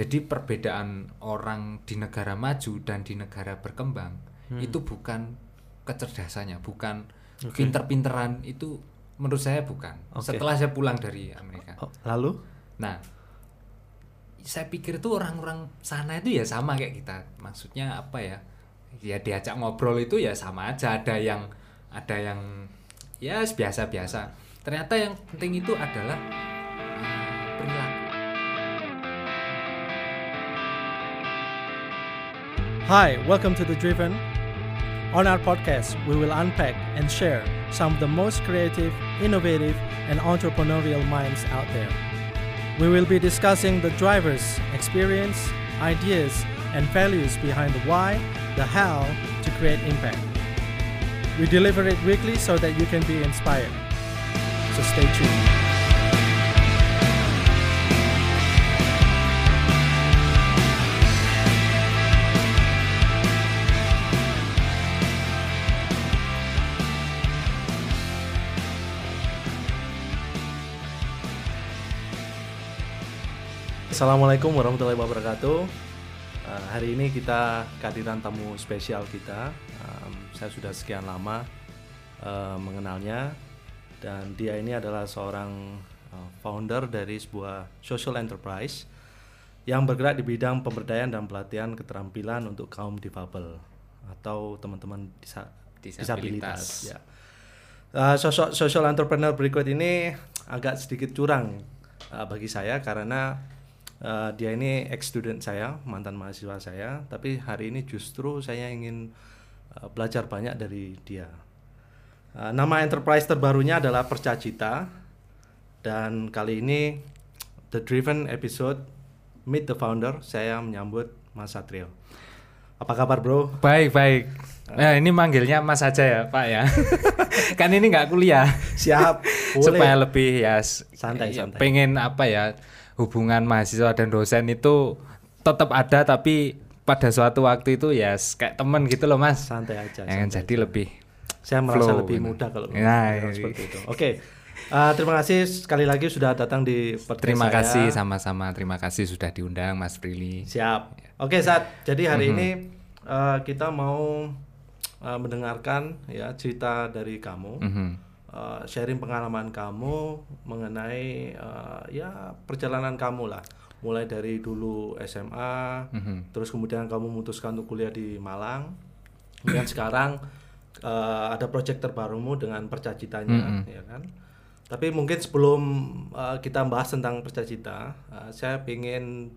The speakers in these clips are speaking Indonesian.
Jadi perbedaan orang di negara maju dan di negara berkembang Hmm. itu bukan kecerdasannya, bukan pinter-pinteran itu menurut saya bukan. Oke. Setelah saya pulang dari Amerika. Oh, lalu? Nah, saya pikir tuh orang-orang sana itu ya sama kayak kita. Maksudnya apa ya? Ya diajak ngobrol itu ya sama aja. Ada yang ada yang ya biasa-biasa. Ternyata yang penting itu adalah eh, perilaku. Hi, welcome to The Driven. On our podcast, we will unpack and share some of the most creative, innovative, and entrepreneurial minds out there. We will be discussing the drivers, experience, ideas, and values behind the why, the how to create impact. We deliver it weekly so that you can be inspired. So stay tuned. Assalamualaikum warahmatullahi wabarakatuh. Uh, hari ini kita kehadiran tamu spesial kita. Um, saya sudah sekian lama uh, mengenalnya dan dia ini adalah seorang uh, founder dari sebuah social enterprise yang bergerak di bidang pemberdayaan dan pelatihan keterampilan untuk kaum difabel atau teman-teman disa- Disabilitas. disabilitas. Ya. Uh, sosok social entrepreneur berikut ini agak sedikit curang uh, bagi saya karena uh, dia ini ex student saya, mantan mahasiswa saya, tapi hari ini justru saya ingin uh, belajar banyak dari dia. Uh, nama enterprise terbarunya adalah Percacita dan kali ini The Driven episode Meet the Founder saya menyambut Mas Satrio. Apa kabar bro? Baik, baik. Nah, ini manggilnya Mas aja ya, Pak ya. kan ini nggak kuliah. Siap. Boleh. Supaya lebih ya Santai, ya, santai. Pengen apa ya? Hubungan mahasiswa dan dosen itu tetap ada tapi pada suatu waktu itu ya kayak temen gitu loh, Mas. Santai aja. Yang santai jadi lebih Saya merasa flow lebih gitu. mudah kalau Nah, iya. seperti itu. Oke, Uh, terima kasih sekali lagi sudah datang di podcast Terima saya. kasih sama-sama. Terima kasih sudah diundang Mas Prilly. Siap. Oke, saat jadi hari ini uh, kita mau uh, mendengarkan ya cerita dari kamu, Mhm. Uh, sharing pengalaman kamu mengenai uh, ya perjalanan kamu lah, mulai dari dulu SMA, Mhm. terus kemudian kamu memutuskan untuk kuliah di Malang, kemudian sekarang uh, ada proyek terbarumu dengan percacitanya, ya kan? Tapi mungkin sebelum uh, kita bahas tentang percacita, uh, saya ingin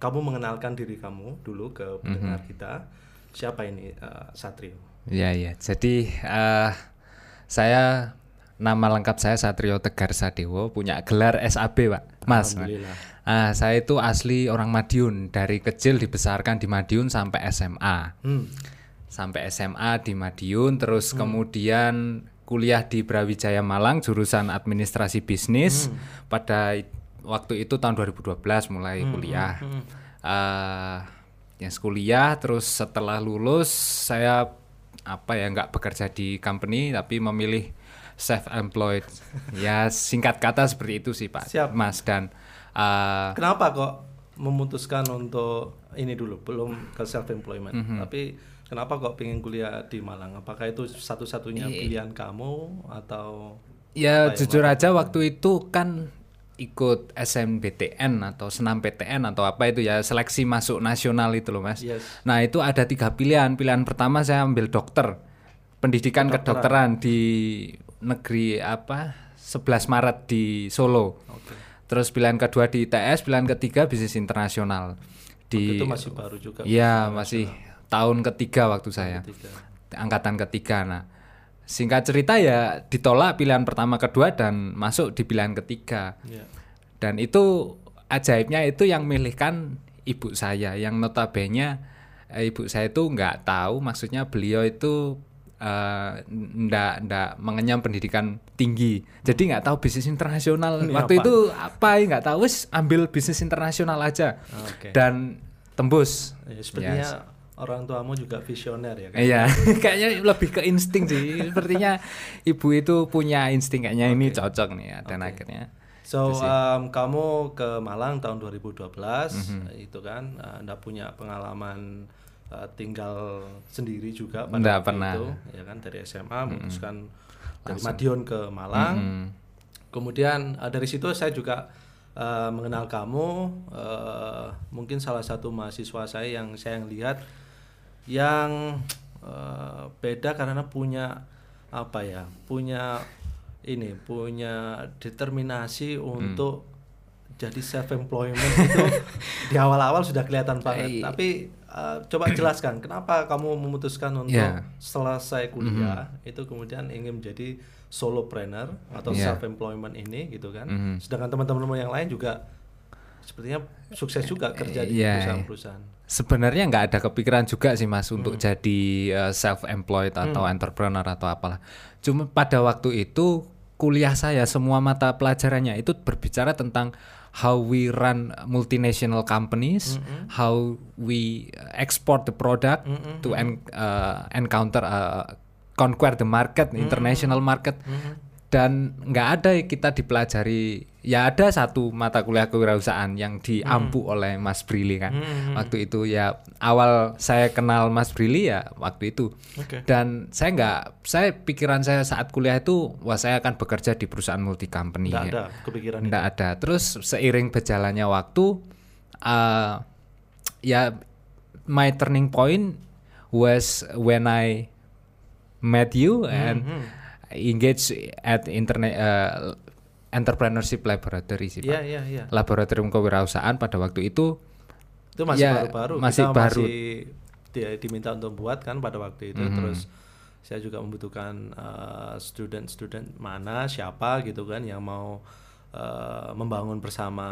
kamu mengenalkan diri kamu dulu ke pendengar kita. Siapa ini uh, Satrio? Iya iya. Jadi eh saya nama lengkap saya Satrio Tegar Sadewo, punya gelar SAB, Pak. Mas. Alhamdulillah. Ah, saya itu asli orang Madiun, dari kecil dibesarkan di Madiun sampai SMA. Hmm. Sampai SMA di Madiun, terus kemudian kuliah di Brawijaya Malang jurusan administrasi bisnis. Pada i- waktu itu tahun 2012 mulai kuliah. Eh, ya kuliah terus setelah lulus saya apa ya nggak bekerja di company tapi memilih self employed ya singkat kata seperti itu sih pak Siap. mas dan eh, Kenapa kok memutuskan untuk ini dulu belum ke self employment, Mhm. tapi kenapa kok pengen kuliah di Malang? Apakah itu satu-satunya pilihan kamu atau ya jujur aja waktu itu kan ikut SNBTN atau senam PTN atau apa itu ya seleksi masuk nasional itu loh mas. Yes. nah itu ada tiga pilihan. Pilihan pertama saya ambil dokter pendidikan kedokteran di negeri apa 11 Maret di Solo. Terus pilihan kedua di ITS pilihan ketiga bisnis internasional. Di itu masih baru juga? Iya masih tahun ketiga waktu saya. Tiga. angkatan ketiga nah singkat cerita ya ditolak pilihan pertama kedua dan masuk di pilihan ketiga Iya. dan itu ajaibnya itu yang milihkan ibu saya yang notabene eh, ibu saya itu nggak tahu maksudnya beliau itu eh, ndak ndak mengenyam pendidikan tinggi jadi nggak tahu bisnis internasional Ini waktu apa? itu apa ya nggak tahu wis ambil bisnis internasional aja Oke. dan tembus Ya, sepertinya orang tuamu juga visioner ya kan? Iya, kayaknya lebih ke insting sih. Sepertinya ibu itu punya insting kayaknya ini cocok nih ya. Dan akhirnya So um, kamu ke Malang tahun 2012 Mhm. itu kan uh, Anda punya pengalaman uh, tinggal sendiri juga pada Nggak waktu pernah. itu ya kan dari SMA memutuskan dari Madiun ke Malang. Mhm. Kemudian uh, dari situ saya juga uh, mengenal kamu uh, mungkin salah satu mahasiswa saya yang saya lihat yang uh, beda karena punya apa ya punya ini punya determinasi untuk jadi self employment itu di awal-awal sudah kelihatan banget Eh, tapi uh, coba jelaskan kenapa kamu memutuskan untuk Ya. selesai kuliah itu kemudian ingin menjadi solopreneur atau Ya. self employment ini gitu kan Mhm. sedangkan teman-teman yang lain juga sepertinya sukses juga kerja di Iya. perusahaan-perusahaan Sebenarnya nggak ada kepikiran juga sih mas Hmm. untuk jadi self employed atau entrepreneur atau apalah. Cuma pada waktu itu kuliah saya semua mata pelajarannya itu berbicara tentang how we run multinational companies, Hmm. how we export the product to en- uh, encounter uh, conquer the market, Hmm. international market. Dan nggak ada kita dipelajari. Ya ada satu mata kuliah kewirausahaan yang diampu oleh Mas Brili kan. Waktu itu ya awal saya kenal Mas Brili ya waktu itu. Oke. dan saya nggak saya pikiran saya saat kuliah itu wah saya akan bekerja di perusahaan multi company Nggak ya. ada kepikiran Nggak ada. Terus seiring berjalannya waktu uh, ya my turning point was when I met you and engage at internet uh, entrepreneurship laboratory sih Iya Pak. iya iya. Laboratorium kewirausahaan pada waktu itu Itu masih Ya, baru-baru. masih Kita baru. masih di- diminta untuk buat kan pada waktu itu. Mhm. Terus saya juga membutuhkan uh, student-student mana siapa gitu kan yang mau uh, membangun bersama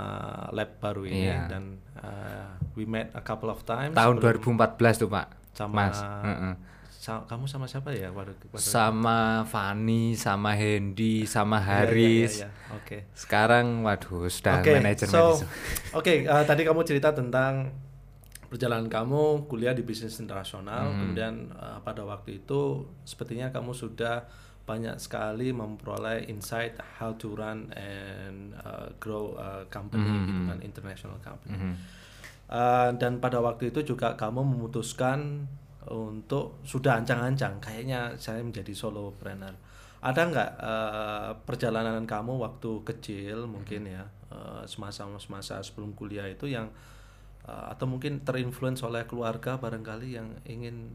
lab baru ini Iya. dan uh, we met a couple of times tahun sebelum- 2014 tuh Pak. sama Mas. Heeh. Sa- kamu sama siapa ya pada, pada Sama Fani, sama Hendy, sama Iya, iya, Haris. iya, iya. Oke. Sekarang waduh sudah Oke, manajer so. Oke, uh, tadi kamu cerita tentang perjalanan kamu kuliah di bisnis internasional, Mhm. kemudian uh, pada waktu itu sepertinya kamu sudah banyak sekali memperoleh insight how to run and uh, grow a company, Mhm. gitu kan, international company. Mhm. Uh, dan pada waktu itu juga kamu memutuskan untuk sudah ancang-ancang kayaknya saya menjadi solopreneur. Ada nggak uh, perjalanan kamu waktu kecil mungkin ya uh, semasa-semasa sebelum kuliah itu yang uh, atau mungkin terinfluence oleh keluarga barangkali yang ingin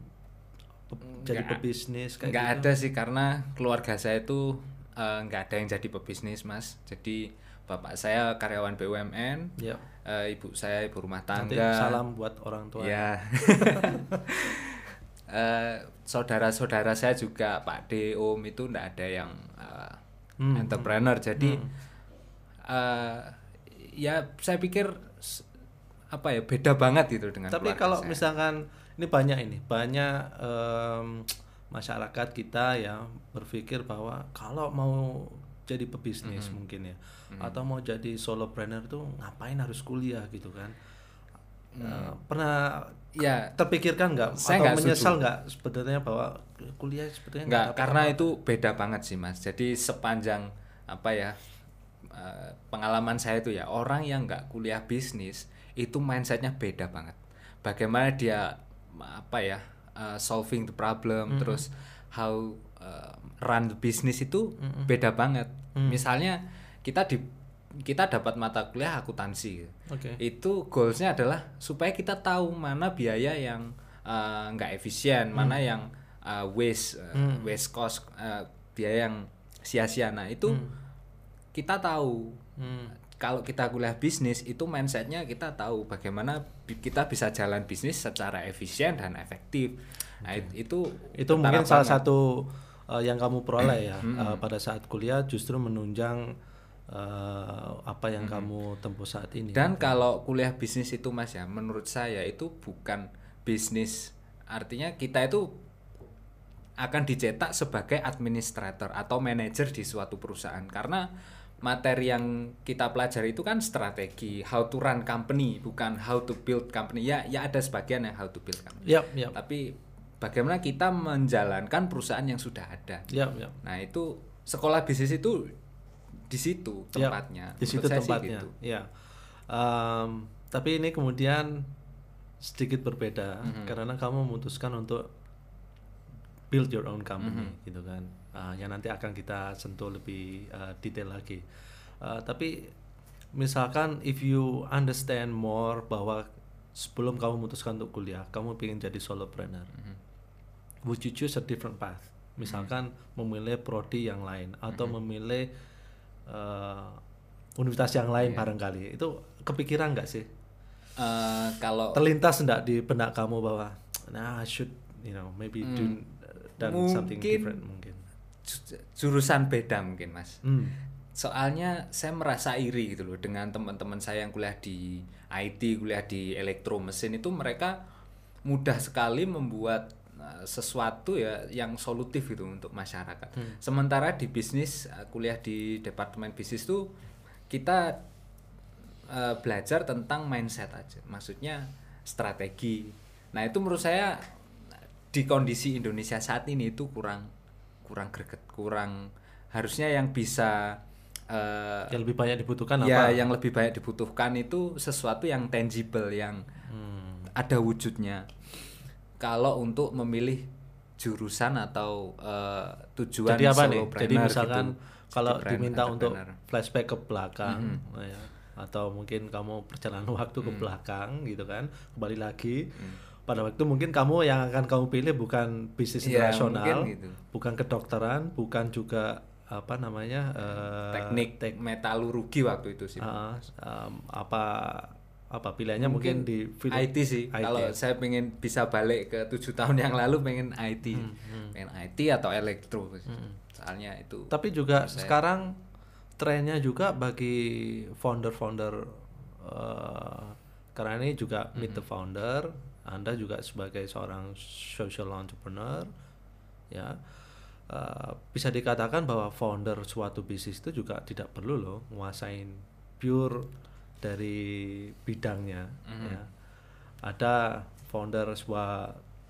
pe- jadi Nggak- pebisnis kayak nggak gitu? ada sih karena keluarga saya itu eh, nggak ada yang jadi pebisnis mas jadi bapak saya karyawan BUMN Ya. eh, ibu saya ibu rumah Nanti tangga salam buat orang tua. ya Eh, saudara-saudara saya juga Pak D Om itu nggak ada yang eh, Hmm, entrepreneur jadi eh, ya saya pikir apa ya beda banget gitu dengan Tapi kalau saya. misalkan ini banyak ini, banyak em, masyarakat kita ya berpikir bahwa kalau mau jadi pebisnis Mm-hmm. mungkin ya, atau mau jadi solopreneur tuh ngapain harus kuliah gitu kan? Eh, pernah ya terpikirkan nggak Mm. Saya atau nggak menyesal nggak sebenarnya bahwa kuliah sebetulnya Enggak, dapat karena apa-apa? itu beda banget sih mas. Jadi sepanjang apa ya eh, pengalaman saya itu ya orang yang nggak kuliah bisnis itu mindsetnya beda banget. Bagaimana dia apa ya eh, solving the problem, terus how eh, run the business itu beda banget. Misalnya kita di kita dapat mata kuliah akuntansi. Oke. Itu goalsnya adalah supaya kita tahu mana biaya yang eh, nggak efisien, mana yang eh, waste, eh, waste cost, eh, biaya yang sia-sia. Nah itu kita tahu. Hmm. Kalau kita kuliah bisnis itu mindsetnya kita tahu bagaimana bi- kita bisa jalan bisnis secara efisien dan efektif. Nah it- itu itu mungkin salah banget. satu uh, yang kamu peroleh ya uh, pada saat kuliah justru menunjang uh, apa yang kamu tempuh saat ini. Dan kalau kuliah bisnis itu Mas ya, menurut saya itu bukan bisnis. Artinya kita itu akan dicetak sebagai administrator atau manajer di suatu perusahaan. Karena materi yang kita pelajari itu kan strategi how to run company bukan how to build company. Ya ya ada sebagian yang how to build company. Yap, yap, tapi bagaimana kita menjalankan perusahaan yang sudah ada? Yap, yap. Nah itu sekolah bisnis itu di situ Ya, tempatnya. di situ tempatnya gitu. ya Em, tapi ini kemudian sedikit berbeda Mm-hmm. karena kamu memutuskan untuk build your own company Mm-hmm. gitu kan Ah, yang nanti akan kita sentuh lebih uh, detail lagi Ah, tapi misalkan if you understand more bahwa sebelum kamu memutuskan untuk kuliah kamu ingin jadi solopreneur Mm-hmm. would you choose a different path misalkan memilih prodi yang lain atau memilih uh, universitas yang lain barangkali. Itu kepikiran nggak sih? Eh, kalau terlintas enggak di benak kamu bahwa nah I should you know maybe do done something Mungkin- different mungkin. ju- jurusan beda mungkin mas. hmm. Soalnya saya merasa iri gitu loh dengan teman-teman saya yang kuliah di IT, kuliah di elektro mesin itu mereka mudah sekali membuat uh, sesuatu ya yang solutif gitu untuk masyarakat. Sementara di bisnis uh, kuliah di departemen bisnis tuh kita uh, belajar tentang mindset aja. Maksudnya strategi. Nah, itu menurut saya di kondisi Indonesia saat ini itu kurang kurang greget, kurang harusnya yang bisa uh, yang lebih banyak dibutuhkan ya apa yang lebih banyak dibutuhkan itu sesuatu yang tangible yang Hmm. ada wujudnya kalau untuk memilih jurusan atau eh, tujuan jadi apa nih jadi misalkan gitu. kalau diminta untuk flashback ke belakang ya, atau mungkin kamu perjalanan waktu Mm. ke belakang gitu kan kembali lagi Mm. pada waktu mungkin kamu yang akan kamu pilih bukan bisnis Iya, internasional gitu. bukan kedokteran bukan juga apa namanya eh, teknik metalurgi waktu itu sih ah, em, apa apa pilihannya mungkin, di field IT sih. IT. kalau saya pengen bisa balik ke tujuh tahun yang lalu pengen IT Hmm, pengen IT atau elektro. Soalnya itu Tapi juga sekarang trennya juga bagi founder-founder eh, karena ini juga meet the founder, Anda juga sebagai seorang social entrepreneur ya. eh, bisa dikatakan bahwa founder suatu bisnis itu juga tidak perlu loh nguasain pure dari bidangnya ya. Ada founder sebuah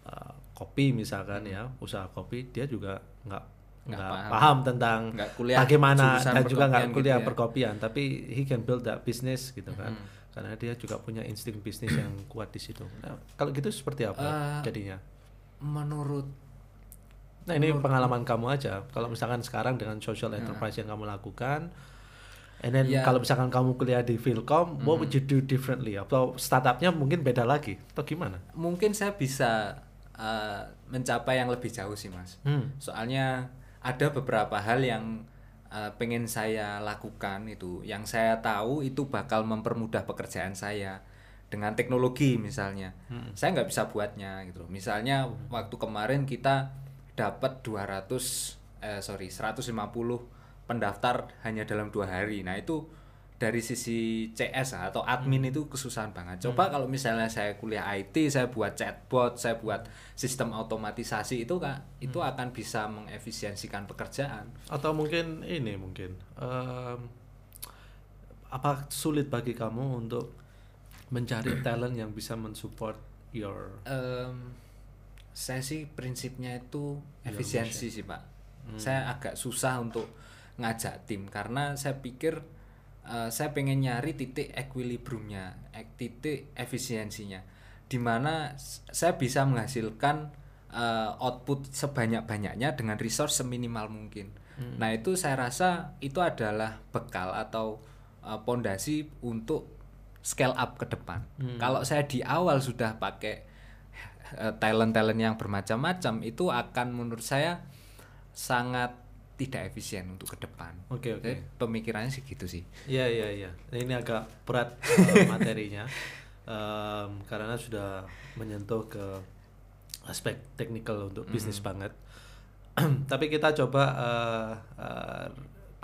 eh, kopi misalkan ya, usaha kopi dia juga nggak Nggak paham. paham tentang Nggak kuliah bagaimana dan juga nggak perkopian kuliah gitu ya. perkopian tapi he can build that business gitu kan. Karena dia juga punya insting bisnis yang kuat di situ. Nah, kalau gitu seperti apa Eh, jadinya? menurut nah ini pengalaman kamu aja. Kalau misalkan sekarang dengan social enterprise yang kamu lakukan and then Ya. kalau misalkan kamu kuliah di Philcom what would you do differently? Atau startupnya mungkin beda lagi atau gimana? Mungkin saya bisa eh, mencapai yang lebih jauh sih mas. Hmm. soalnya ada beberapa hal yang eh, pengen saya lakukan itu. Yang saya tahu itu bakal mempermudah pekerjaan saya dengan teknologi misalnya. Saya nggak bisa buatnya gitu loh. Misalnya waktu kemarin kita dapat 200 eh sorry 150 pendaftar hanya dalam dua hari nah itu dari sisi CS atau admin itu kesusahan banget. Coba kalau misalnya saya kuliah IT, saya buat chatbot, saya buat sistem otomatisasi itu kak, itu akan bisa mengefisiensikan pekerjaan. atau mungkin ini mungkin em, apa sulit bagi kamu untuk mencari talent yang bisa mensupport your Em, saya sih prinsipnya itu efisiensi sih pak. Saya agak susah untuk ngajak tim karena saya pikir eh, saya pengen nyari titik equilibriumnya, ek- titik efisiensinya, di mana saya bisa menghasilkan eh, output sebanyak-banyaknya dengan resource seminimal mungkin. Nah itu saya rasa itu adalah bekal atau eh, pondasi untuk scale up ke depan. Kalau saya di awal sudah pakai eh, talent-talent yang bermacam-macam itu akan menurut saya sangat tidak efisien untuk ke depan. Oke, oke. Jadi, Pemikirannya sih gitu sih. Iya iya iya. Ini agak berat uh, materinya Em, karena sudah menyentuh ke aspek teknikal untuk bisnis banget. Tapi kita coba uh, uh,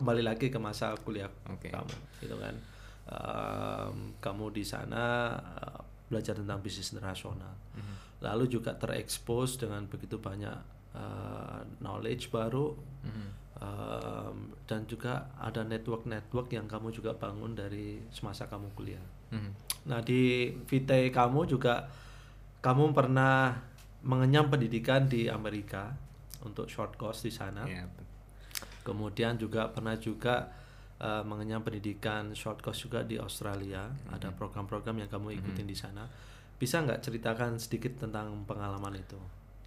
kembali lagi ke masa kuliah Oke. kamu, gitu kan. Em, kamu di sana uh, belajar tentang bisnis internasional, lalu juga terekspos dengan begitu banyak uh, knowledge baru. Um, dan juga ada network-network yang kamu juga bangun dari semasa kamu kuliah. Mhm. Nah di VT kamu juga kamu pernah mengenyam pendidikan di Amerika untuk short course di sana. Ya, Kemudian juga pernah juga uh, mengenyam pendidikan short course juga di Australia. Hmm. Ada program-program yang kamu ikutin di sana. Bisa nggak ceritakan sedikit tentang pengalaman itu?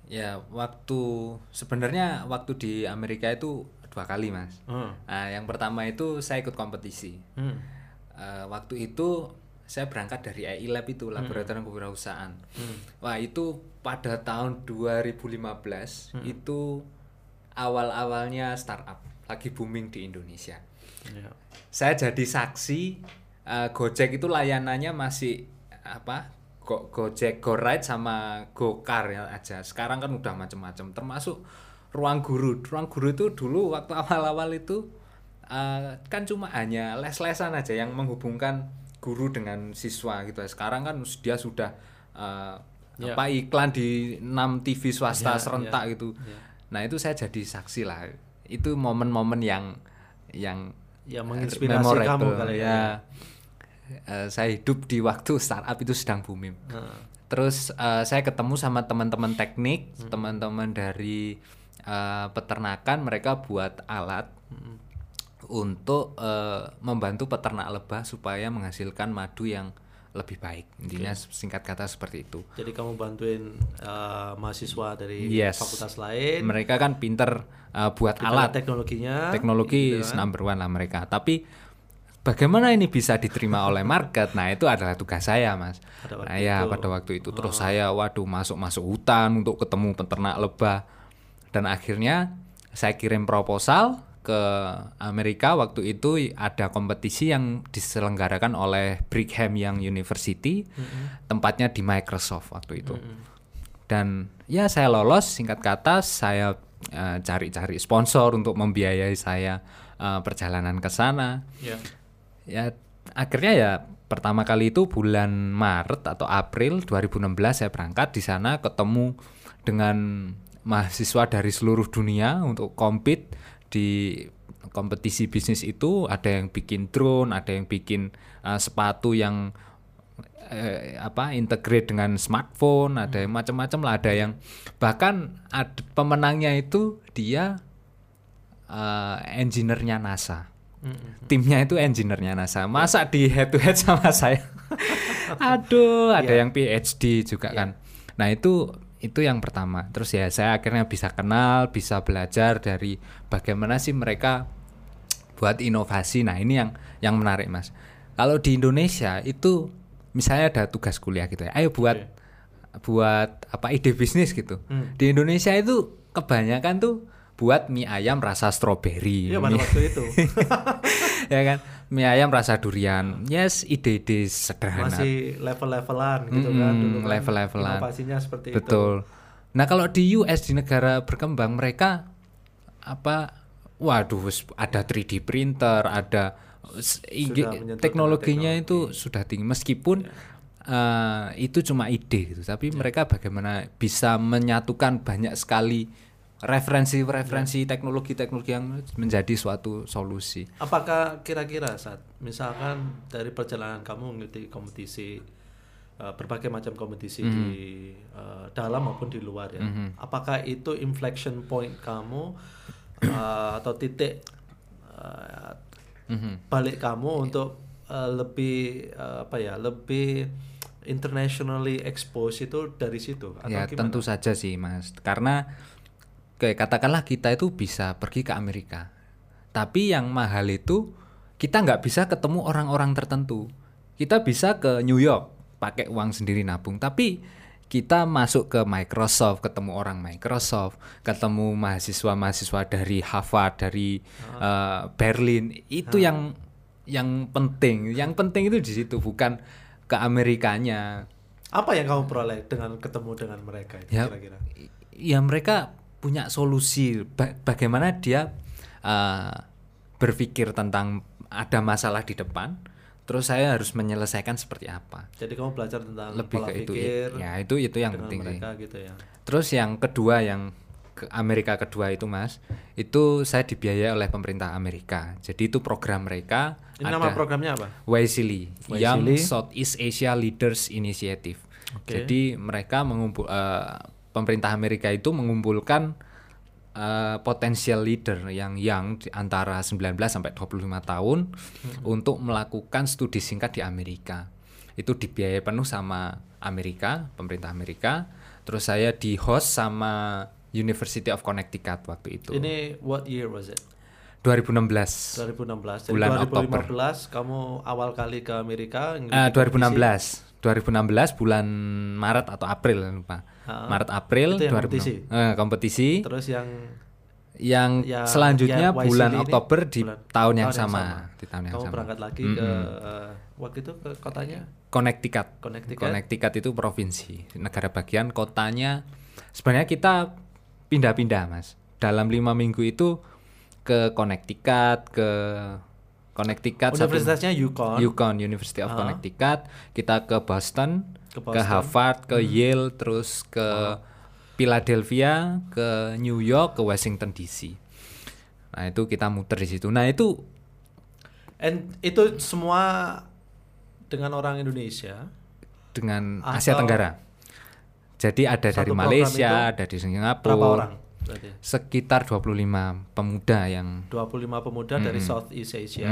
Ya, waktu sebenarnya waktu di Amerika itu dua kali, Mas. Hmm. Nah, yang pertama itu saya ikut kompetisi. Hmm. Eh, waktu itu saya berangkat dari AI Lab itu laboratorium kewirausahaan. Wah itu pada tahun 2015 itu awal-awalnya startup lagi booming di Indonesia. Ya. Saya jadi saksi eh, Gojek itu layanannya masih apa? Go Gojek, GoRide sama GoCar ya aja. Sekarang kan udah macam-macam termasuk ruang guru. Ruang guru itu dulu waktu awal-awal itu eh, kan cuma hanya les-lesan aja yang menghubungkan guru dengan siswa gitu. Sekarang kan dia sudah eh, Ya. apa iklan di 6 TV swasta Ya, serentak ya, gitu. ya. Nah, itu saya jadi saksi lah. Itu momen-momen yang yang Yang menginspirasi memorable. kamu kali ya. Eh, saya hidup di waktu startup itu sedang booming. Nah, Terus eh, saya ketemu sama teman-teman teknik, Hmm. teman-teman dari eh, peternakan, mereka buat alat Hmm. untuk eh, membantu peternak lebah supaya menghasilkan madu yang lebih baik. Intinya singkat kata seperti itu. jadi kamu bantuin uh, mahasiswa dari Yes. fakultas lain, Mereka kan pinter eh, buat develop alat teknologinya, teknologi gitu kan. number one lah mereka tapi bagaimana ini bisa diterima oleh market? Nah itu adalah tugas saya mas. Pada waktu nah ya itu. Oh. pada waktu itu. Terus saya waduh masuk masuk hutan untuk ketemu peternak lebah. Dan akhirnya saya kirim proposal ke Amerika. Waktu itu ada kompetisi yang diselenggarakan oleh Brigham Young University tempatnya di Microsoft waktu itu. Dan ya saya lolos. Singkat kata saya eh, cari-cari sponsor untuk membiayai saya eh, perjalanan ke sana. Ya. Ya akhirnya ya pertama kali itu bulan Maret atau April 2016 saya berangkat di sana ketemu dengan mahasiswa dari seluruh dunia untuk compete di kompetisi bisnis itu. Ada yang bikin drone ada yang bikin eh, sepatu yang eh, apa integrate dengan smartphone ada yang macam-macam lah ada yang bahkan ad- pemenangnya itu dia eh, engineer-nya NASA timnya itu engineer-nya NASA. Masa di head to head sama saya? Aduh ada yang PhD juga kan. Nah itu itu yang pertama. Terus ya saya akhirnya bisa kenal bisa belajar dari bagaimana sih mereka buat inovasi. Nah ini yang yang menarik mas. Kalau di Indonesia itu misalnya ada tugas kuliah gitu ya ayo buat buat apa ide bisnis gitu. Di Indonesia itu kebanyakan tuh buat mie ayam rasa stroberi. Iya pada waktu itu. Ya kan? Mie ayam rasa durian. Yes ide-ide sederhana. Masih level-levelan gitu Mm-mm, kan dulu kan. level-levelan. inovasinya seperti itu. betul. Nah kalau di US di negara berkembang mereka apa waduh ada 3D printer ada teknologinya dengan itu sudah tinggi. Meskipun eh, itu cuma ide gitu tapi mereka bagaimana bisa menyatukan banyak sekali referensi-referensi teknologi-teknologi yang menjadi suatu solusi Apakah kira-kira saat misalkan dari perjalanan kamu mengikuti kompetisi uh, berbagai macam kompetisi Mhm. di uh, dalam maupun di luar ya, apakah itu inflection point kamu uh, atau titik uh, Mhm. balik kamu untuk uh, lebih uh, apa ya lebih internationally expose itu dari situ atau ya gimana? tentu saja sih mas karena kayak katakanlah kita itu bisa pergi ke Amerika. Tapi yang mahal itu kita nggak bisa ketemu orang-orang tertentu. Kita bisa ke New York pakai uang sendiri nabung. Tapi kita masuk ke Microsoft ketemu orang Microsoft ketemu mahasiswa-mahasiswa dari Harvard dari eh, Berlin. Itu yang yang penting. Yang penting itu di situ bukan ke Amerikanya. Apa yang kamu peroleh dengan ketemu dengan mereka itu ya kira-kira? ya mereka punya solusi Ba- bagaimana dia uh, berpikir tentang ada masalah di depan terus saya harus menyelesaikan seperti apa jadi kamu belajar tentang lebih pola ke itu pikir ya itu itu yang penting mereka gitu ya terus yang kedua yang ke Amerika kedua itu mas itu saya dibiayai oleh pemerintah Amerika jadi itu program mereka ini nama programnya apa YSILI. Young Southeast Asia Leaders Initiative. Oke. Jadi mereka mengumpul eh, pemerintah Amerika itu mengumpulkan uh, potential leader yang yang di antara 19 sampai 25 tahun untuk melakukan studi singkat di Amerika. Itu dibiayai penuh sama Amerika, pemerintah Amerika. Terus saya di host sama University of Connecticut waktu itu. Ini what year was it? 2016. 2016. Jadi Bulan 2015 kamu awal kali ke Amerika. Eh, 2016. 2016 bulan Maret atau April lupa. Ah, Maret April itu yang 2016. Eh, kompetisi. Terus yang yang yang- selanjutnya yang bulan ini Oktober di bulan- tahun yang sama, di tahun yang kamu sama. berangkat lagi ke eh, waktu itu ke kotanya Connecticut. Connecticut. Connecticut itu provinsi, negara bagian. Kotanya sebenarnya kita pindah-pindah mas. Dalam lima minggu itu ke Connecticut, ke Connecticut, satu- Universitasnya Yukon. Yukon University of Connecticut. Kita ke Boston, Ke ke, Boston. Hmm. Harvard, ke Yale, terus ke Philadelphia, ke New York, ke Washington DC. Nah itu kita muter di situ. Nah itu And itu semua dengan orang Indonesia. dengan Asia Tenggara. Jadi ada Satu dari Malaysia, itu ada di Berapa Singapura. orang? Berarti Sekitar 25 pemuda yang 25 pemuda dari Southeast Asia.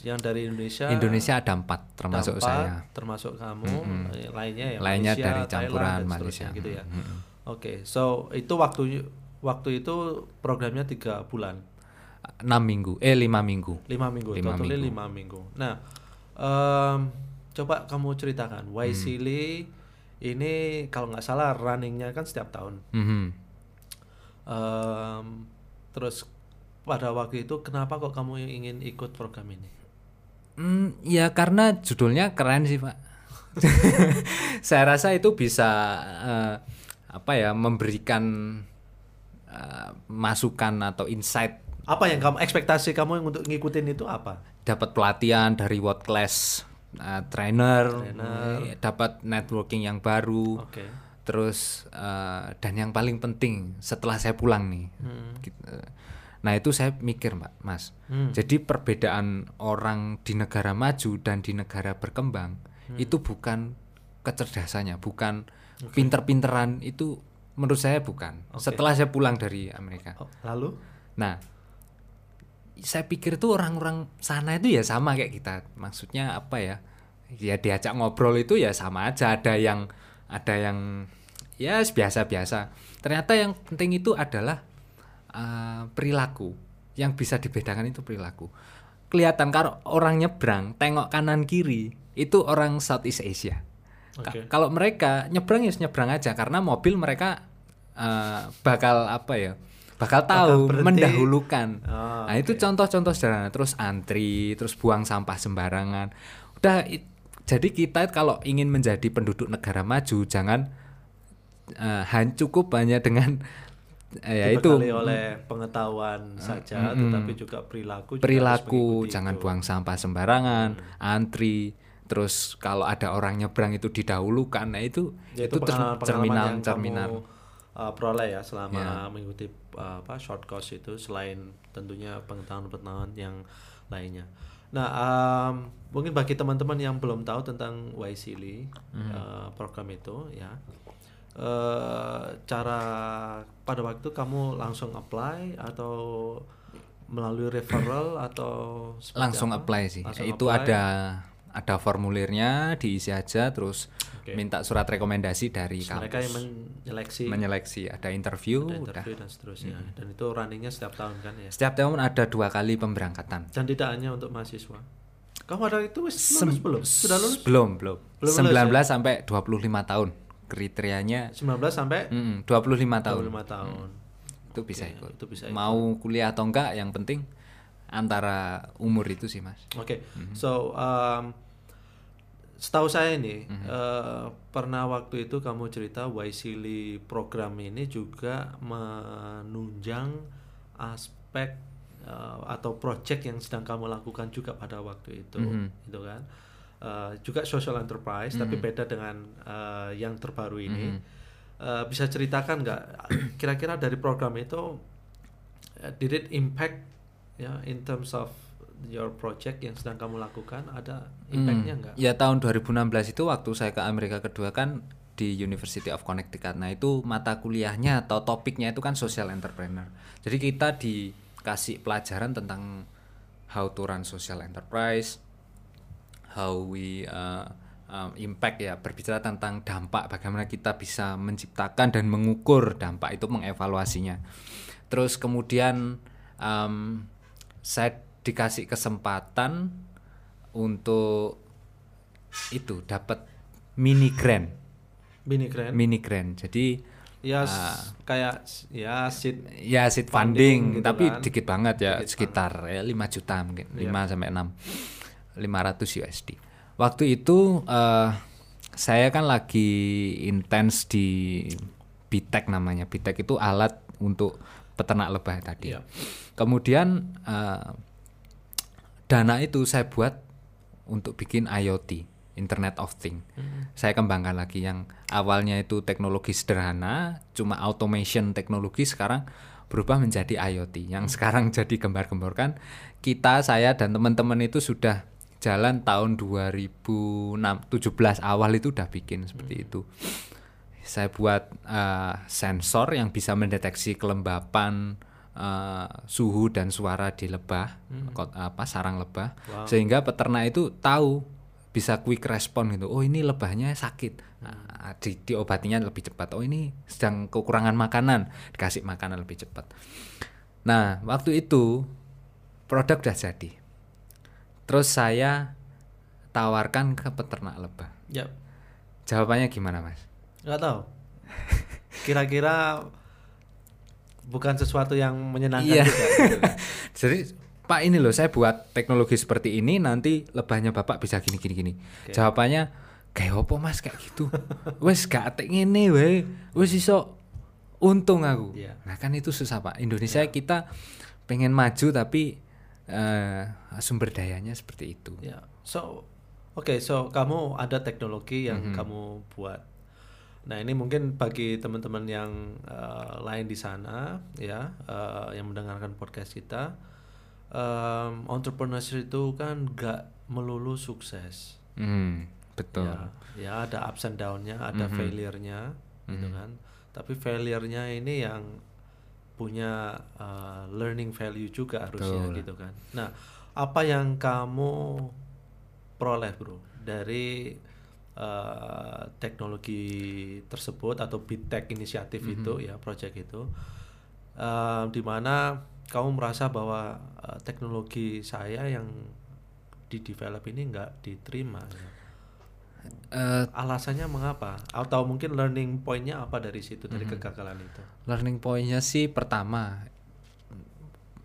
Yang dari Indonesia Indonesia ada empat termasuk Dampak, saya. termasuk kamu, eh, lainnya ya Lainnya Malaysia, dari Thailand, campuran dan Malaysia. gitu ya. Oke, so itu waktu waktu itu programnya tiga bulan, 6 minggu, eh 5 minggu. lima minggu, Lima totally minggu. lima minggu. Nah, em, coba kamu ceritakan, Hmm. Waisili ini kalau nggak salah runningnya kan setiap tahun. Mhm. Em, terus pada waktu itu kenapa kok kamu ingin ikut program ini? Hmm, ya karena judulnya keren sih pak. Saya rasa itu bisa eh, apa ya memberikan eh, masukan atau insight, Apa yang kamu ekspektasi kamu yang untuk ngikutin itu apa? dapat pelatihan dari world class eh, trainer, eh, dapat networking yang baru, Oke. Terus eh, dan yang paling penting setelah saya pulang nih, gitu, eh, nah itu saya mikir mbak, mas, jadi perbedaan orang di negara maju dan di negara berkembang itu bukan kecerdasannya, bukan pinter-pinteran itu menurut saya bukan. Setelah saya pulang dari Amerika, Oh, lalu? nah saya pikir tuh orang-orang sana itu ya sama kayak kita, maksudnya apa ya? Ya diajak ngobrol itu ya sama aja, ada yang ada yang ya biasa-biasa. Ternyata yang penting itu adalah uh, perilaku. Yang bisa dibedakan itu perilaku. Kelihatan kalau orang nyebrang, tengok kanan kiri, itu orang Southeast Asia. Ka- Oke. Kalau mereka nyebrang ya nyebrang aja karena mobil mereka uh, bakal apa ya? Bakal tahu berhenti. mendahulukan. Ah, nah, itu contoh-contoh sederhana. Terus antri, terus buang sampah sembarangan. Udah it- jadi kita kalau ingin menjadi penduduk negara maju jangan uh, cukup hanya dengan eh, ya itu oleh pengetahuan saja, tetapi juga perilaku. juga perilaku mengikuti jangan itu. buang sampah sembarangan antri terus kalau ada orang nyebrang itu didahulukan nah itu Ya, itu, pengalaman-pengalaman cerminan yang cerminan kamu uh, peroleh ya selama mengikuti uh, apa short course itu selain tentunya pengetahuan-pengetahuan yang lainnya. Nah, um, mungkin bagi teman-teman yang belum tahu tentang YCLI uh, program itu ya. eh cara pada waktu kamu langsung apply atau melalui referral atau langsung apa? apply sih Langsung itu apply. ada ada formulirnya diisi aja terus Oke. minta surat rekomendasi dari mereka yang kampus menyeleksi. Menyeleksi ada interview ada udah. interview dan seterusnya. Dan itu runningnya setiap tahun kan ya? Setiap tahun ada dua kali pemberangkatan. Dan tidak hanya untuk mahasiswa. Kamu ada itu lulus belum? Sudah lulus? Belum belum. Belum 19 lulus sampai 25 tahun kriterianya. 19 sampai? Mm, 25 tahun. 25 tahun. Itu bisa ikut. itu bisa mau kuliah atau enggak yang penting antara umur itu sih mas. Oke, Mhm. so um, setahu saya nih Mhm. eh, pernah waktu itu kamu cerita Waisili program ini juga menunjang aspek eh, atau project yang sedang kamu lakukan juga pada waktu itu, Mhm. gitu kan? Eh, juga social enterprise, tapi beda dengan eh, yang terbaru ini. Eh, bisa ceritakan nggak kira-kira dari program itu eh, did it impact ya in terms of your project yang sedang kamu lakukan ada impactnya nggak? Ya tahun 2016 itu waktu saya ke Amerika kedua kan di University of Connecticut. Nah, itu mata kuliahnya atau topiknya itu kan social entrepreneur. Jadi kita dikasih pelajaran tentang how to run social enterprise, how we uh, um, impact ya berbicara tentang dampak bagaimana kita bisa menciptakan dan mengukur dampak itu mengevaluasinya terus kemudian um, saya dikasih kesempatan untuk itu dapat mini grant Mini grant. mini grant jadi Ya s- kayak ya seed ya seed Funding funding, gitu tapi kan. dikit banget ya Dikit sekitar ya 5 juta mungkin Iya. 5 sampai 6 500 USD waktu itu eh, saya kan lagi intens di BTEC namanya BTEC itu alat untuk peternak lebah tadi Iya. kemudian eh, dana itu saya buat untuk bikin IoT Internet of Things saya kembangkan lagi yang awalnya itu teknologi sederhana cuma automation teknologi sekarang berubah menjadi IoT yang sekarang jadi gembar-gemborkan kita saya dan teman-teman itu sudah jalan tahun 2017 awal itu udah bikin seperti itu. Saya buat eh, sensor yang bisa mendeteksi kelembapan eh, suhu dan suara di lebah kot- apa sarang lebah. Wow. sehingga peternak itu tahu bisa quick respon gitu. Oh ini lebahnya sakit. Nah, di, diobatinya lebih cepat. Oh ini sedang kekurangan makanan. Dikasih makanan lebih cepat. Nah waktu itu produk udah jadi. Terus saya tawarkan ke peternak lebah. Ya, jawabannya gimana mas? Nggak tahu. Kira-kira bukan sesuatu yang menyenangkan Iya. juga. gitu. Jadi Pak ini loh saya buat teknologi seperti ini nanti lebahnya Bapak bisa gini gini gini. Jawabannya kayak apa Mas kayak gitu. Wes gak atek ngene we. Wes iso untung aku. Iya. Nah kan itu susah Pak. Indonesia kita pengen maju tapi eh, sumber dayanya seperti itu. Ya, so oke, so kamu ada teknologi yang Mhm. kamu buat. Nah ini mungkin bagi teman-teman yang eh, lain di sana, ya, eh, yang mendengarkan podcast kita, em, entrepreneurship itu kan gak melulu sukses. Hmm, betul. Ya, ya ada ups and down-nya, ada Mhm. failure-nya, gitu kan. Tapi failure-nya ini yang punya uh, learning value juga harusnya Betul. gitu kan. Nah, apa yang kamu peroleh, Bro, dari uh, teknologi tersebut atau BITEC inisiatif itu ya, project itu uh, di mana kamu merasa bahwa uh, teknologi saya yang di develop ini nggak diterima ya? Eh, alasannya mengapa atau mungkin learning pointnya apa dari situ dari Mhm. kegagalan itu learning point-nya sih pertama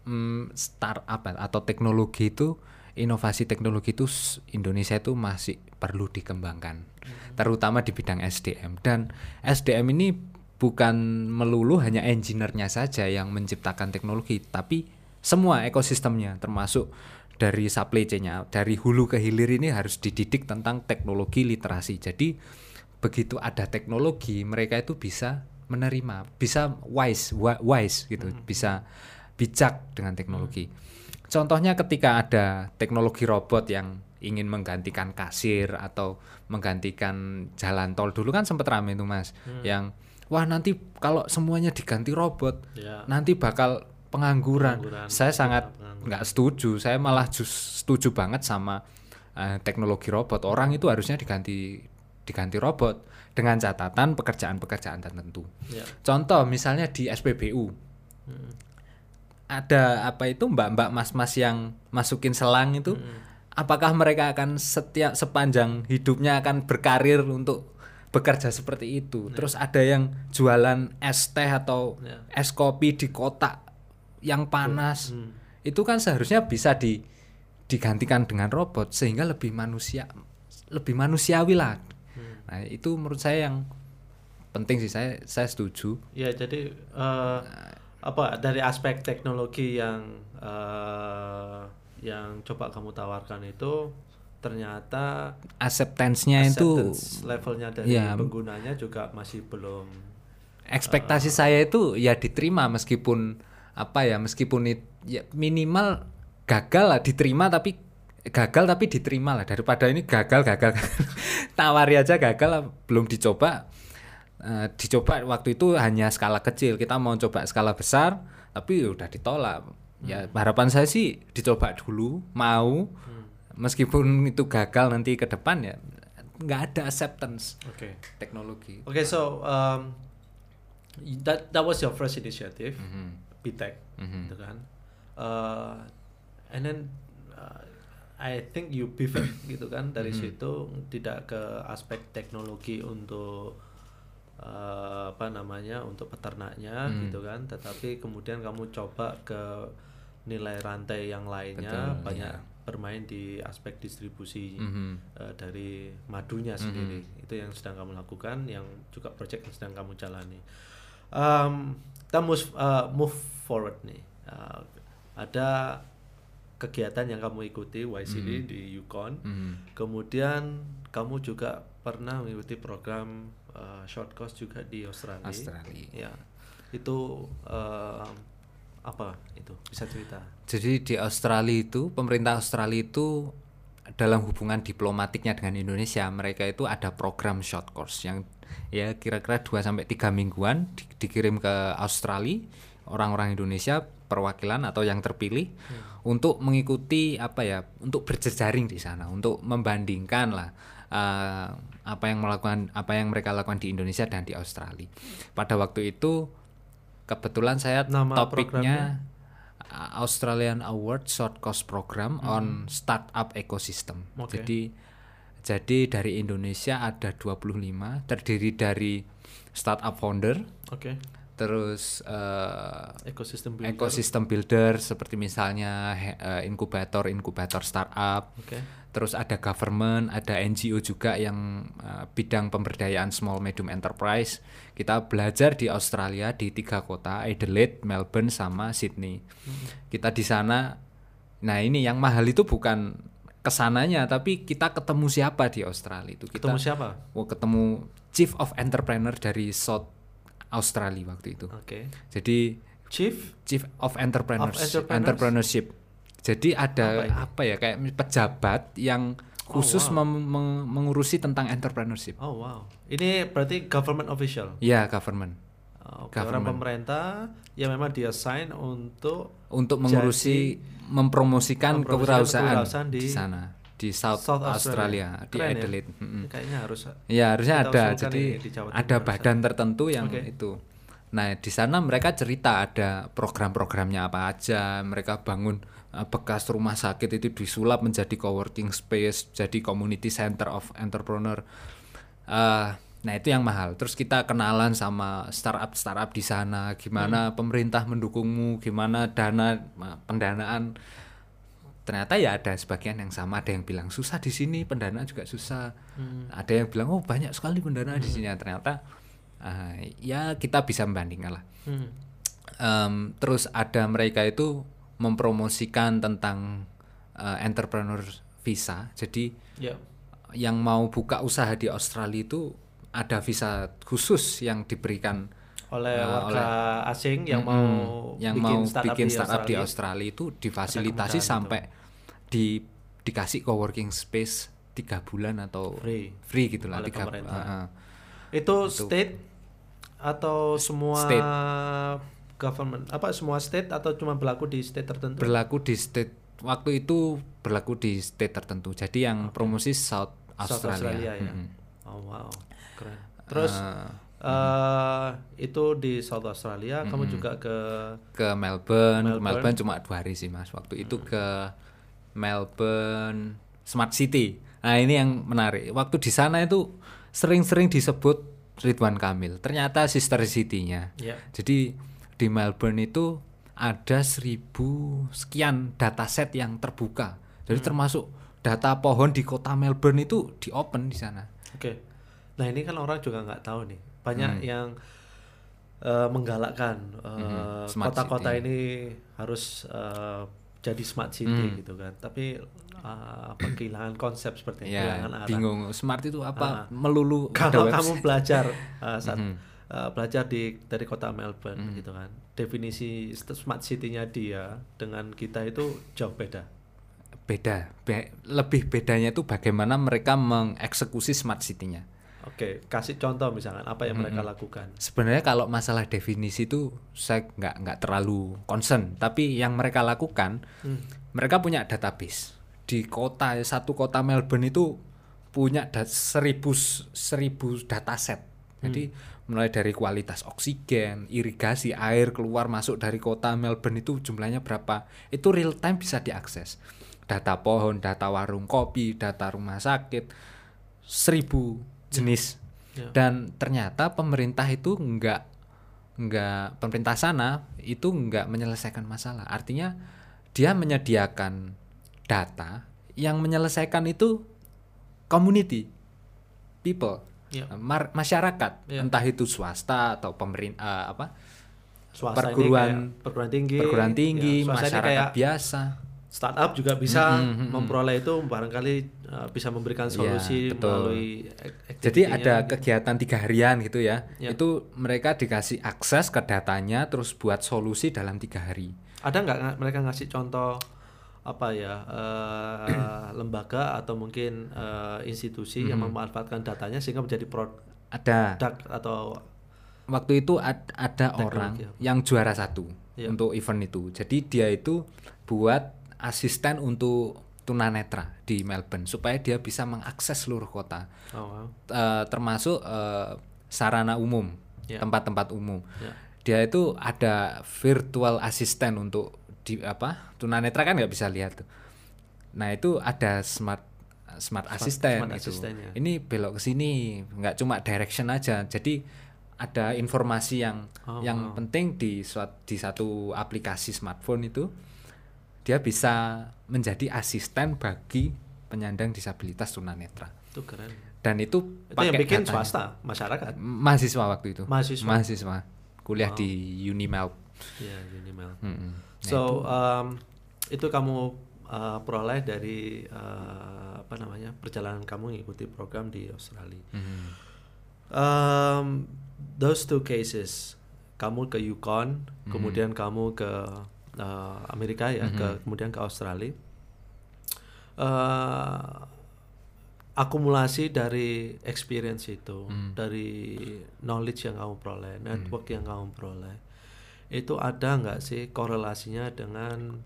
mm, startup atau teknologi itu inovasi teknologi itu Indonesia itu masih perlu dikembangkan terutama di bidang SDM dan SDM ini bukan melulu hanya engineer-nya saja yang menciptakan teknologi tapi semua ekosistemnya termasuk dari supply chain-nya. Dari hulu ke hilir ini harus dididik tentang teknologi literasi. Jadi begitu ada teknologi mereka itu bisa menerima bisa wise wise gitu bisa bijak dengan teknologi contohnya ketika ada teknologi robot yang ingin menggantikan kasir atau menggantikan jalan tol dulu kan sempat rame itu mas yang wah nanti kalau semuanya diganti robot ya nanti bakal pengangguran. Pengangguran, Saya iya, sangat nggak setuju. Saya malah jus- setuju banget sama eh, teknologi robot. Orang itu harusnya diganti diganti robot dengan catatan pekerjaan-pekerjaan tertentu. ya Contoh misalnya di SPBU Hmm. Ada apa itu mbak-mbak mas-mas yang masukin selang itu Hmm. apakah mereka akan setiap sepanjang hidupnya akan berkarir untuk bekerja seperti itu terus ada yang jualan es teh atau Ya. es kopi di kotak yang panas Hmm. itu kan seharusnya bisa di digantikan dengan robot sehingga lebih manusia lebih manusiawi lah Hmm. nah itu menurut saya yang penting sih saya saya setuju ya jadi eh, apa dari aspek teknologi yang eh, yang coba kamu tawarkan itu ternyata acceptance-nya itu acceptance levelnya dari ya. penggunanya juga masih belum ekspektasi saya itu ya diterima meskipun apa ya meskipun it- ya minimal gagal lah diterima tapi gagal tapi diterima lah daripada ini gagal gagal tawari aja gagal belum dicoba Eh, dicoba waktu itu hanya skala kecil kita mau coba skala besar tapi udah ditolak ya harapan saya sih dicoba dulu mau meskipun itu gagal nanti ke depan ya nggak ada acceptance Oke. teknologi Okay, so um, that that was your first initiative, Mhm. BTEC, Mhm. gitu kan? Uh, and then uh, I think you pivot gitu kan dari situ tidak ke aspek teknologi untuk uh, apa namanya untuk peternaknya gitu kan, tetapi kemudian kamu coba ke nilai rantai yang lainnya Betul, banyak iya. bermain di aspek distribusi Mhm. eh, dari madunya sendiri. Itu yang sedang kamu lakukan yang juga project yang sedang kamu jalani. Um, kita move, uh, move forward nih. Uh, ada kegiatan yang kamu ikuti YCD di Yukon. Mhm. kemudian kamu juga pernah mengikuti program uh, short course juga di Australia. Australia. ya. Itu uh, apa itu? Bisa cerita? Jadi di Australia itu pemerintah Australia itu dalam hubungan diplomatiknya dengan Indonesia mereka itu ada program short course yang ya kira-kira 2 sampai 3 mingguan di- dikirim ke Australia orang-orang Indonesia perwakilan atau yang terpilih untuk mengikuti apa ya untuk berjejaring di sana untuk membandingkan lah eh, apa yang melakukan apa yang mereka lakukan di Indonesia dan di Australia. Pada waktu itu kebetulan saya Nama topiknya uh, Australian Award Short Course Program on Startup Ecosystem. Hmm. Oke. Jadi jadi dari Indonesia ada 25 terdiri dari startup founder, oke terus uh, ekosistem builder. ecosystem builder seperti misalnya uh, inkubator inkubator startup. oke Terus ada government, ada NGO juga yang uh, bidang pemberdayaan small medium enterprise. Kita belajar di Australia di tiga kota, Adelaide, Melbourne, sama Sydney. Kita di sana, nah ini yang mahal itu bukan ke sananya, tapi kita ketemu siapa di Australia itu. Kita ketemu siapa oh, ketemu Chief of Entrepreneur dari South Australia waktu itu. oke Jadi chief Chief of Entrepreneurs, Of Entrepreneurs? Entrepreneurship. Jadi Apa ada ini? apa, ya kayak pejabat yang khusus wow. mem- meng- mengurusi tentang entrepreneurship. oh wow ini berarti government official Ya, government. Oke, orang Government. pemerintah yang memang dia sign untuk Untuk mengurusi mempromosikan, mempromosikan kewirausahaan di, di sana, di South, South Australia, Australia. di Keren ya? Adelaide. Mm-mm. kayaknya harus Ya harusnya ada. Jadi ada badan tertentu yang Oke. itu. Nah di sana mereka cerita ada program-programnya apa aja. Mereka bangun bekas rumah sakit itu disulap menjadi coworking space, jadi community center of entrepreneur. Eh, nah itu yang mahal. Terus kita kenalan sama startup-startup di sana. Gimana pemerintah mendukungmu, gimana dana pendanaan? Ternyata ya ada sebagian yang sama. Ada yang bilang susah di sini pendanaan juga susah. Ada yang bilang oh banyak sekali pendanaan di sini. Ternyata ah, ya kita bisa membandingkan lah. Hmm. Em, terus ada mereka itu mempromosikan tentang eh, entrepreneur visa jadi ya yang mau buka usaha di Australia itu ada visa khusus yang diberikan oleh eh, warga asing yang Mm-mm. mau yang bikin mau startup bikin di startup di Australia. Australia itu difasilitasi sampai di dikasih coworking space tiga bulan atau Free. free gitulah Oleh tiga uh, uh. itu state atau semua State. Government apa semua state atau cuma berlaku di state tertentu? Berlaku di state waktu itu berlaku di state tertentu. Jadi yang promosi South South Australia, Australia ya? Mm-mm. oh wow keren. Terus Eh, eh, itu di South Australia kamu juga ke ke Melbourne, Melbourne. Melbourne cuma dua hari sih mas. Waktu itu ke Melbourne Smart City. Nah ini yang menarik. Waktu di sana itu sering-sering disebut Ridwan Kamil. Ternyata sister city-nya. Ya. Jadi di Melbourne itu ada seribu sekian dataset yang terbuka jadi termasuk data pohon di kota Melbourne itu di open di sana Oke. Nah ini kan orang juga nggak tahu nih. Banyak Hmm. yang eh, menggalakkan eh, smart kota-kota city. ini harus eh, jadi smart city Hmm. gitu kan. Tapi eh, apa kehilangan konsep seperti ya kehilangan arah. bingung smart itu apa melulu Kalau kamu belajar eh, saat Mhm. Eh, belajar di dari kota Melbourne Hmm. gitu kan. Definisi smart city-nya dia dengan kita itu jauh beda. beda. Be- lebih bedanya itu bagaimana mereka mengeksekusi smart city-nya. Oke, kasih contoh misalkan apa yang mereka lakukan. Sebenarnya kalau masalah definisi itu saya nggak nggak terlalu concern, tapi yang mereka lakukan, mereka punya database di kota satu kota Melbourne itu punya da- seribu seribu dataset. Jadi mulai dari kualitas oksigen, irigasi air keluar masuk dari kota Melbourne itu jumlahnya berapa, itu real time bisa diakses. Data pohon, data warung kopi, data rumah sakit, seribu jenis Ya. dan ternyata pemerintah itu enggak enggak pemerintah sana itu enggak menyelesaikan masalah artinya dia menyediakan data yang menyelesaikan itu community people Ya. mar- masyarakat Ya. entah itu swasta atau pemerintah apa Swasta Perguruan- perguruan tinggi, perguruan tinggi ya, masyarakat biasa startup juga bisa Mm-hmm, memperoleh itu barangkali uh, bisa memberikan solusi Iya, betul. melalui Jadi ada kegiatan tiga harian gitu ya. Ya. Itu mereka dikasih akses ke datanya, terus buat solusi dalam tiga hari. ada nggak mereka ngasih contoh apa ya eh, lembaga atau mungkin eh, institusi yang Mm-hmm. memanfaatkan datanya sehingga menjadi produk Ada. atau Waktu itu ad- ada orang ya. yang juara satu Ya. untuk event itu. Jadi dia itu buat asisten untuk tunanetra di Melbourne supaya dia bisa mengakses seluruh kota, oh, wow. Eh, termasuk eh, sarana umum, Ya. tempat-tempat umum. Ya. Dia itu ada virtual assistant untuk di apa tunanetra kan nggak bisa lihat tuh. Nah itu ada smart smart, assistant smart itu. assistant, ya. Ini belok ke sini, nggak cuma direction aja. Jadi ada informasi yang Oh, yang penting di suat, di satu aplikasi smartphone itu dia bisa menjadi asisten bagi penyandang disabilitas tunanetra. itu keren Dan itu itu yang pakai bikin datanya. swasta masyarakat mahasiswa waktu itu. Mahasiswa. Mahasiswa. Kuliah di Unimelb. ya Unimel Mm-mm. So um, itu kamu uh, peroleh dari uh, apa namanya perjalanan kamu mengikuti program di Australia. Mhm. Um, those two cases, kamu ke Yukon, kemudian kamu ke uh, Amerika ya, ke kemudian ke Australia. Uh, akumulasi dari experience itu, dari knowledge yang kamu peroleh, network yang kamu peroleh, itu ada nggak sih korelasinya dengan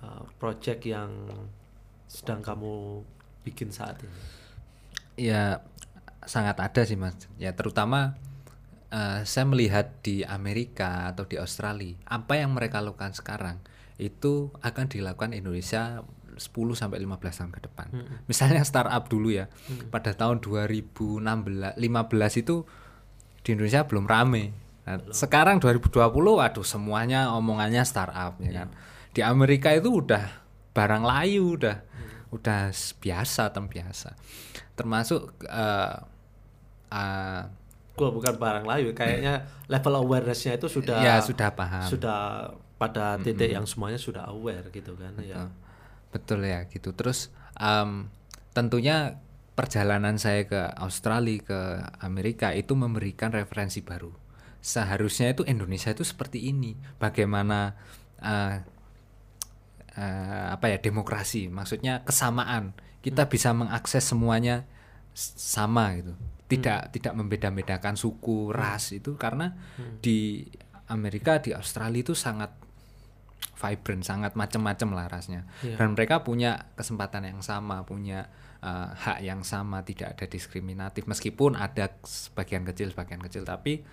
uh, project yang sedang kamu bikin saat ini? Ya sangat ada sih mas. Ya terutama eh, saya melihat di Amerika atau di Australia apa yang mereka lakukan sekarang itu akan dilakukan Indonesia 10 sampai 15 tahun ke depan. Misalnya startup dulu ya. Pada tahun 2016 15 itu di Indonesia belum rame. Nah, sekarang 2020 waduh semuanya omongannya startup ya kan. Di Amerika itu udah barang layu udah udah s- biasa tem biasa. Termasuk eh eh, Gua bukan barang layu, kayaknya level awarenessnya itu sudah ya sudah paham. sudah pada titik yang semuanya sudah aware gitu kan ya. Betul ya gitu. Terus em, tentunya perjalanan saya ke Australia ke Amerika itu memberikan referensi baru. Seharusnya itu Indonesia itu seperti ini. Bagaimana eh, eh, apa ya demokrasi? Maksudnya kesamaan. Kita bisa mengakses semuanya sama gitu. Tidak tidak membeda-bedakan suku, ras itu karena di Amerika di Australia itu sangat vibrant, sangat macam-macam lah rasnya. Iya. Dan mereka punya kesempatan yang sama, punya uh, hak yang sama, tidak ada diskriminatif meskipun ada sebagian kecil sebagian kecil tapi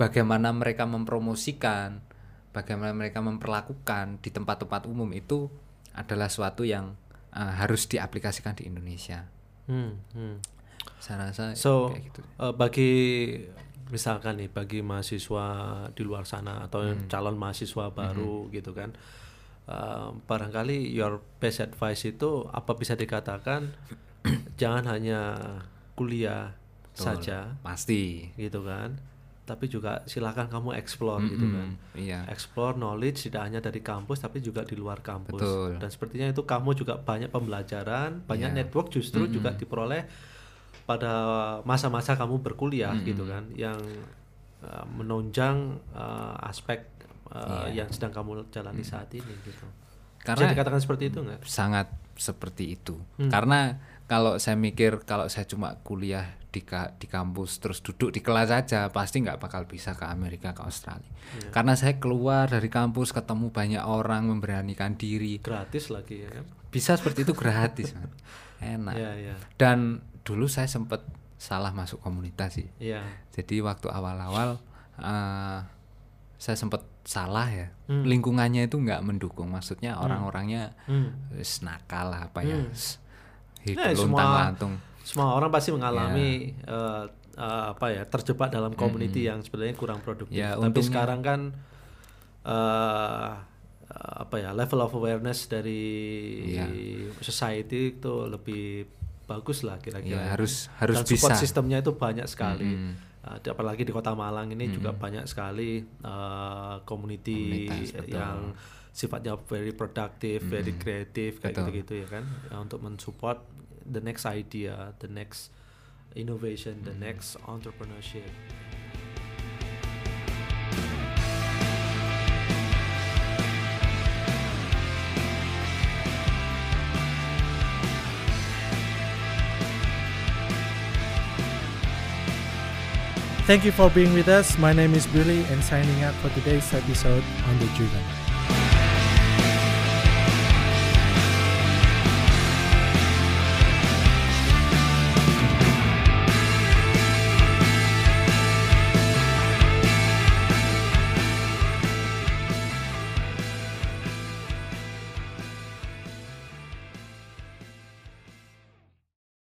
bagaimana mereka mempromosikan, bagaimana mereka memperlakukan di tempat-tempat umum itu adalah suatu yang uh, harus diaplikasikan di Indonesia. Hmm, hmm. Saya rasa So kayak gitu. eh, bagi misalkan nih bagi mahasiswa di luar sana atau yang calon mahasiswa baru gitu kan, eh, barangkali your best advice itu apa bisa dikatakan jangan hanya kuliah saja Pasti. gitu kan, tapi juga silakan kamu explore gitu kan. Hmm, iya. explore knowledge tidak hanya dari kampus tapi juga di luar kampus Betul. dan sepertinya itu kamu juga banyak pembelajaran banyak Iya. network justru juga diperoleh pada masa-masa kamu berkuliah gitu kan yang uh, menunjang uh, aspek uh, Iya. yang sedang kamu jalani saat ini gitu karena Bisa dikatakan seperti itu nggak? sangat seperti itu Hmm. karena kalau saya mikir kalau saya cuma kuliah di ka- di kampus terus duduk di kelas saja pasti nggak bakal bisa ke Amerika ke Australia Iya. karena saya keluar dari kampus ketemu banyak orang memberanikan diri Gratis lagi ya kan? bisa seperti itu gratis enak Iya, iya. dan dulu saya sempat salah masuk komunitas sih Iya. jadi waktu awal-awal eh, saya sempat salah ya Hmm. lingkungannya itu nggak mendukung maksudnya orang-orangnya Hmm. wis nakal lah apa ya Hmm. Ya, hidup semua- luntang lantung Semua orang pasti mengalami Ya. eh, eh, apa ya terjebak dalam community yang sebenarnya kurang produktif. Ya, Tapi untungnya- sekarang kan eh, apa ya level of awareness dari Ya. society itu lebih bagus lah kira-kira. Ya, harus- harus Dan support bisa. sistemnya itu banyak sekali. Mm-mm. Eh, apalagi di Kota Malang ini juga banyak sekali eh, community Komunitas, betul. yang sifatnya very productive, very kreatif kayak gitu-gitu ya kan Ya, untuk mensupport the next idea, the next innovation, the mm-hmm. next entrepreneurship. Thank you for being with us. My name is Billy and signing up for today's episode on The Driven.